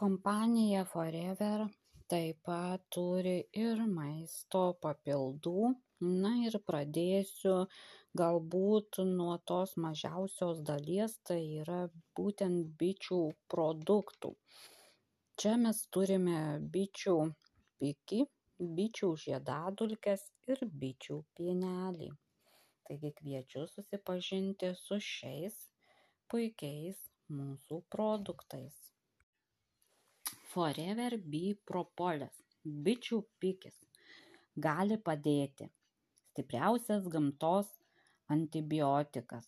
kompanija forever taip pat turi ir maisto papildų. Na ir pradėsiu galbūt nuo tos mažiausios dalies tai yra būtent bičių produktų. Čia mes turime bičių pikį bičių žiedadulkes ir bičių pienelį. Taigi kviečiu susipažinti su šiais puikiais mūsų produktais Forever Bee Propolis bičių pikis gali padėti. Stipriausias gamtos antibiotikas.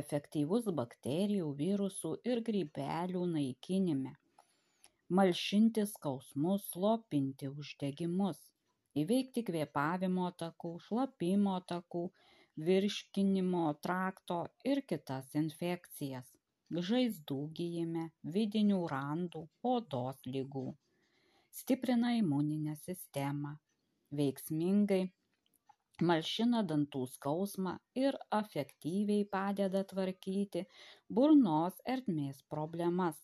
Efektyvus bakterijų, virusų ir grybelių naikinime. Malšinti skausmus, slopinti uždegimus. Įveikti kvėpavimo takų, šlapimo takų, virškinimo trakto ir kitas infekcijas žaizdų gijime vidinių randų odos ligų. Stiprina imuninę sistemą veiksmingai malšina dantų skausmą ir efektyviai padeda tvarkyti burnos ertmės problemas.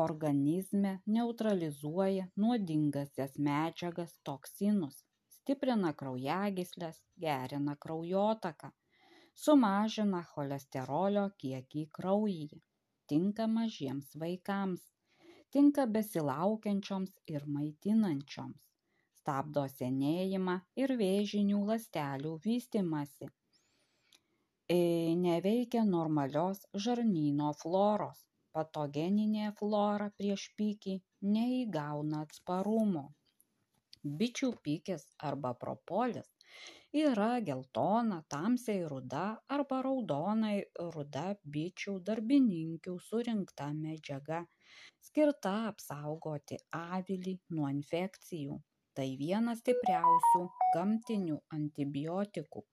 Organizme neutralizuoja nuodingasias medžiagas toksinus stiprina kraujagysles gerina kraujotaką sumažina cholesterolio kiekį kraujyje tinka mažiems vaikams tinka besilaukiančioms ir maitinančioms stabdo senėjimą ir vėžinių ląstelių vystimąsi. E, neveikia normalios žarnyno floros patogeninė flora prieš pykį neįgauna atsparumo. Bičių pikis arba propolis yra geltona tamsiai ruda arba raudonai ruda bičių darbininkių surinkta medžiaga skirta apsaugoti avilį nuo infekcijų. Tai vienas stipriausių gamtinių antibiotikų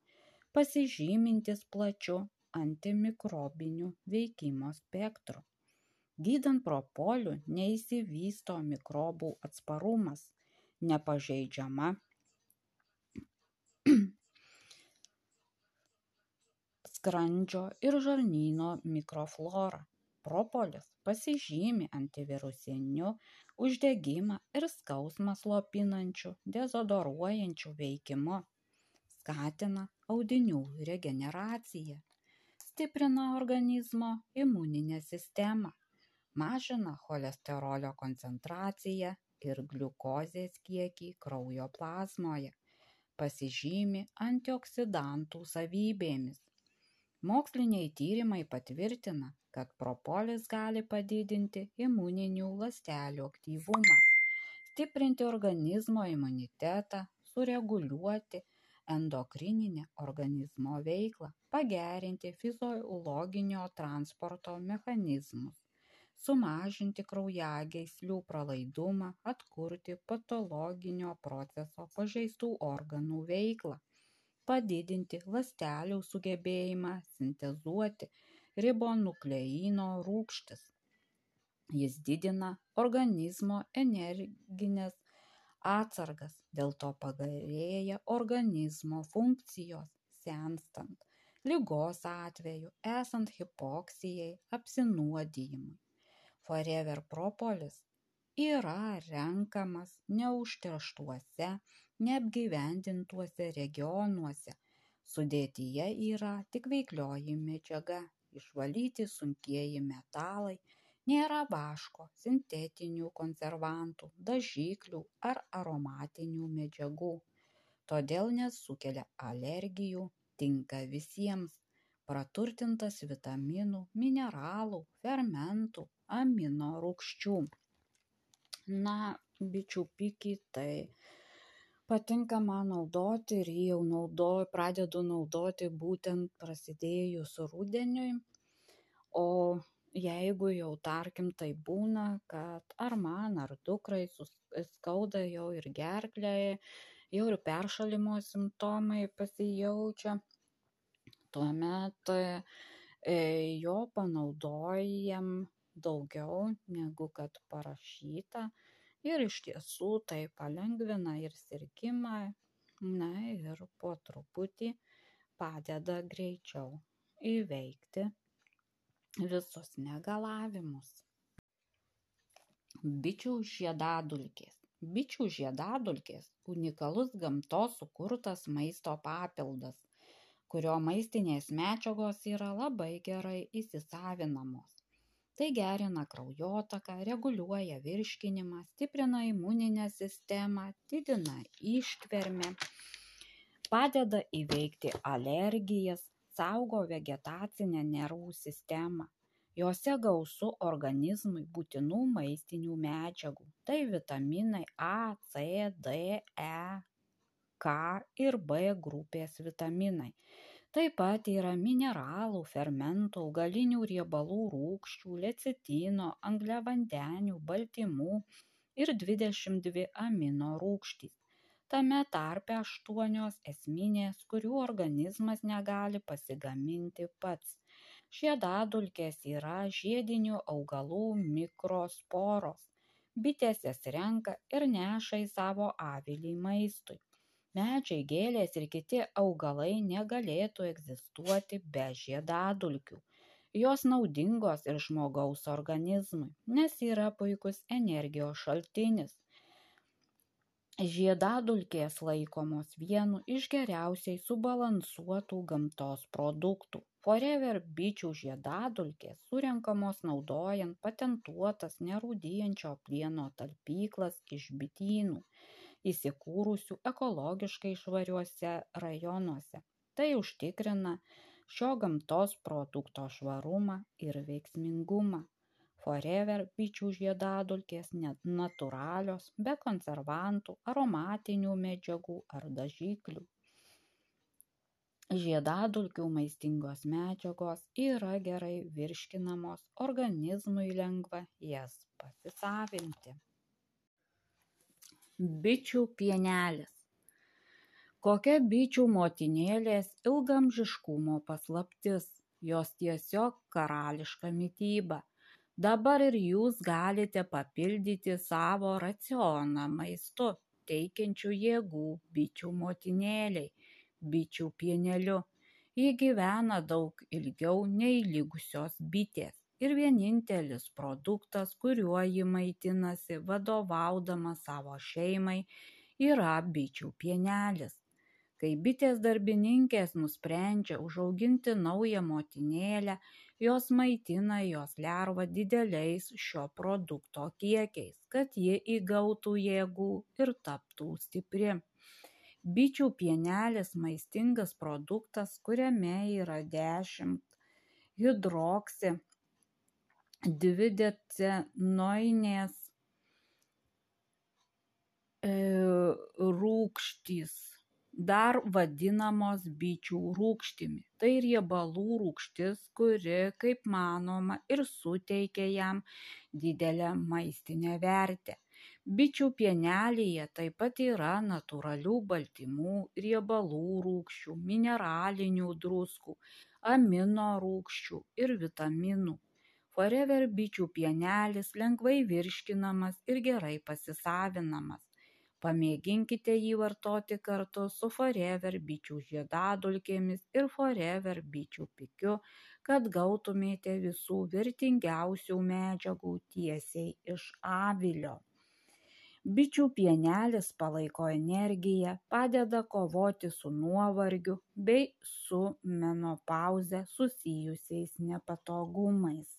pasižymintis plačiu antimikrobiniu veikimo spektru. Gydant propoliu neišsivysto mikrobų atsparumas nepažeidžiama skrandžio ir žarnyno mikroflora. Propolis pasižymi antivirusiniu uždegimą ir skausmą slopinančiu dezodoruojančiu veikimu. Skatina audinių regeneraciją. Stiprina organizmo imuninę sistemą. Mažina cholesterolio koncentraciją ir gliukozės kiekį kraujo plazmoje pasižymi antioksidantų savybėmis moksliniai tyrimai patvirtina kad propolis gali padidinti imuninių ląstelių aktyvumą stiprinti organizmo imunitetą sureguliuoti endokrininę organizmo veiklą pagerinti fiziologinio transporto mechanizmus sumažinti kraujagyslių pralaidumą atkurti patologinio proceso pažeistų organų veiklą padidinti ląstelių sugebėjimą sintezuoti ribonukleino rūgštis. Jis didina organizmo energines atsargas dėl to pagerėja organizmo funkcijos senstant ligos atveju esant hipoksijai apsinuodijimui. Forever propolis yra renkamas neužterštuose neapgyvendintuose regionuose. Sudėtyje yra tik veiklioji medžiaga išvalyti sunkieji metalai nėra vaško sintetinių konservantų dažiklių ar aromatinių medžiagų. Todėl nesukelia alergijų tinka visiems. Praturtintas vitaminų mineralų fermentų amino rūgščių na bičių pikį tai patinka man naudoti ir jį jau naudoju pradedu naudoti būtent prasidėjus rudeniui. O jeigu jau tarkim tai būna kad ar man ar dukrai skauda jau ir gerklę jau ir peršalimo simptomai pasijaučia tuomet e, jo panaudojam daugiau negu kad parašyta ir iš tiesų tai palengvina ir sirgimą na ir po truputį padeda greičiau įveikti visus negalavimus Bičių žiedadulkės. Bičių žiedadulkės – unikalus gamtos sukurtas maisto papildas, kurio maistinės medžiagos yra labai gerai įsisavinamos. Tai gerina kraujotaką, reguliuoja virškinimą, stiprina imuninę sistemą, didina ištvermę, padeda įveikti alergijas, saugo vegetacinę nervų sistemą Jose gausu organizmui būtinų maistinių medžiagų. Tai vitaminai A, C, D, E, K ir B grupės vitaminai. Taip pat yra mineralų, fermentų, augalinių riebalų rūkščių, lecitino, angliavandenių, baltymų ir 22 amino rūkštys. Tame tarpe aštuonios esminės, kurių organizmas negali pasigaminti pats Žiedadulkės yra žiedinių augalų mikrosporos. Bitės jas renka ir neša į savo avilį maistui. Medžiai, gėlės ir kiti augalai negalėtų egzistuoti be žiedadulkių. Jos naudingos ir žmogaus organizmui, nes yra puikus energijos šaltinis. Žiedadulkės laikomos vienu iš geriausiai subalansuotų gamtos produktų. Forever bičių žiedadulkės surenkamos naudojant patentuotas nerūdyjančio plieno talpyklas iš bitynų, įsikūrusių ekologiškai švariuose rajonuose. Tai užtikrina šio gamtos produkto švarumą ir veiksmingumą. Forever bičių žiedadulkės natūralios, be konservantų, aromatinių medžiagų ar dažiklių. Žiedadulkių maistingos medžiagos yra gerai virškinamos, organizmui lengva jas pasisavinti. Bičių pienelis. Kokia bičių motinėlės ilgamžiškumo paslaptis, jos tiesiog karališka mytyba dabar ir jūs galite papildyti savo racioną maistu teikiančiu jėgų bičių motinėlei bičių pieneliu. Ji gyvena daug ilgiau nei likusios bitės ir vienintelis produktas kuriuo ji maitinasi vadovaudama savo šeimai yra bičių pienelis. Kai bitės darbininkės nusprendžia užauginti naują motinėlę jos maitina jos lervą dideliais šio produkto kiekiais kad ji įgautų jėgų ir taptų stipri. Bičių pienelis maistingas produktas kuriame yra dešimt hidroksi dvidecenoinės e, rūgštys dar vadinamos bičių rūgštimi. Tai riebalų rūgštis kuri kaip manoma ir suteikia jam didelę maistinę vertę. Bičių pienelyje taip pat yra natūralių baltymų riebalų rūgščių mineralinių druskų amino rūgščių ir vitaminų forever bičių pienelis lengvai virškinamas ir gerai pasisavinamas Pamėginkite jį vartoti kartu su Forever bičių žiedadulkėmis ir Forever bičių pikiu, kad gautumėte visų vertingiausių medžiagų tiesiai iš avilio. Bičių pienelis palaiko energiją, padeda kovoti su nuovargiu bei su menopauze susijusiais nepatogumais.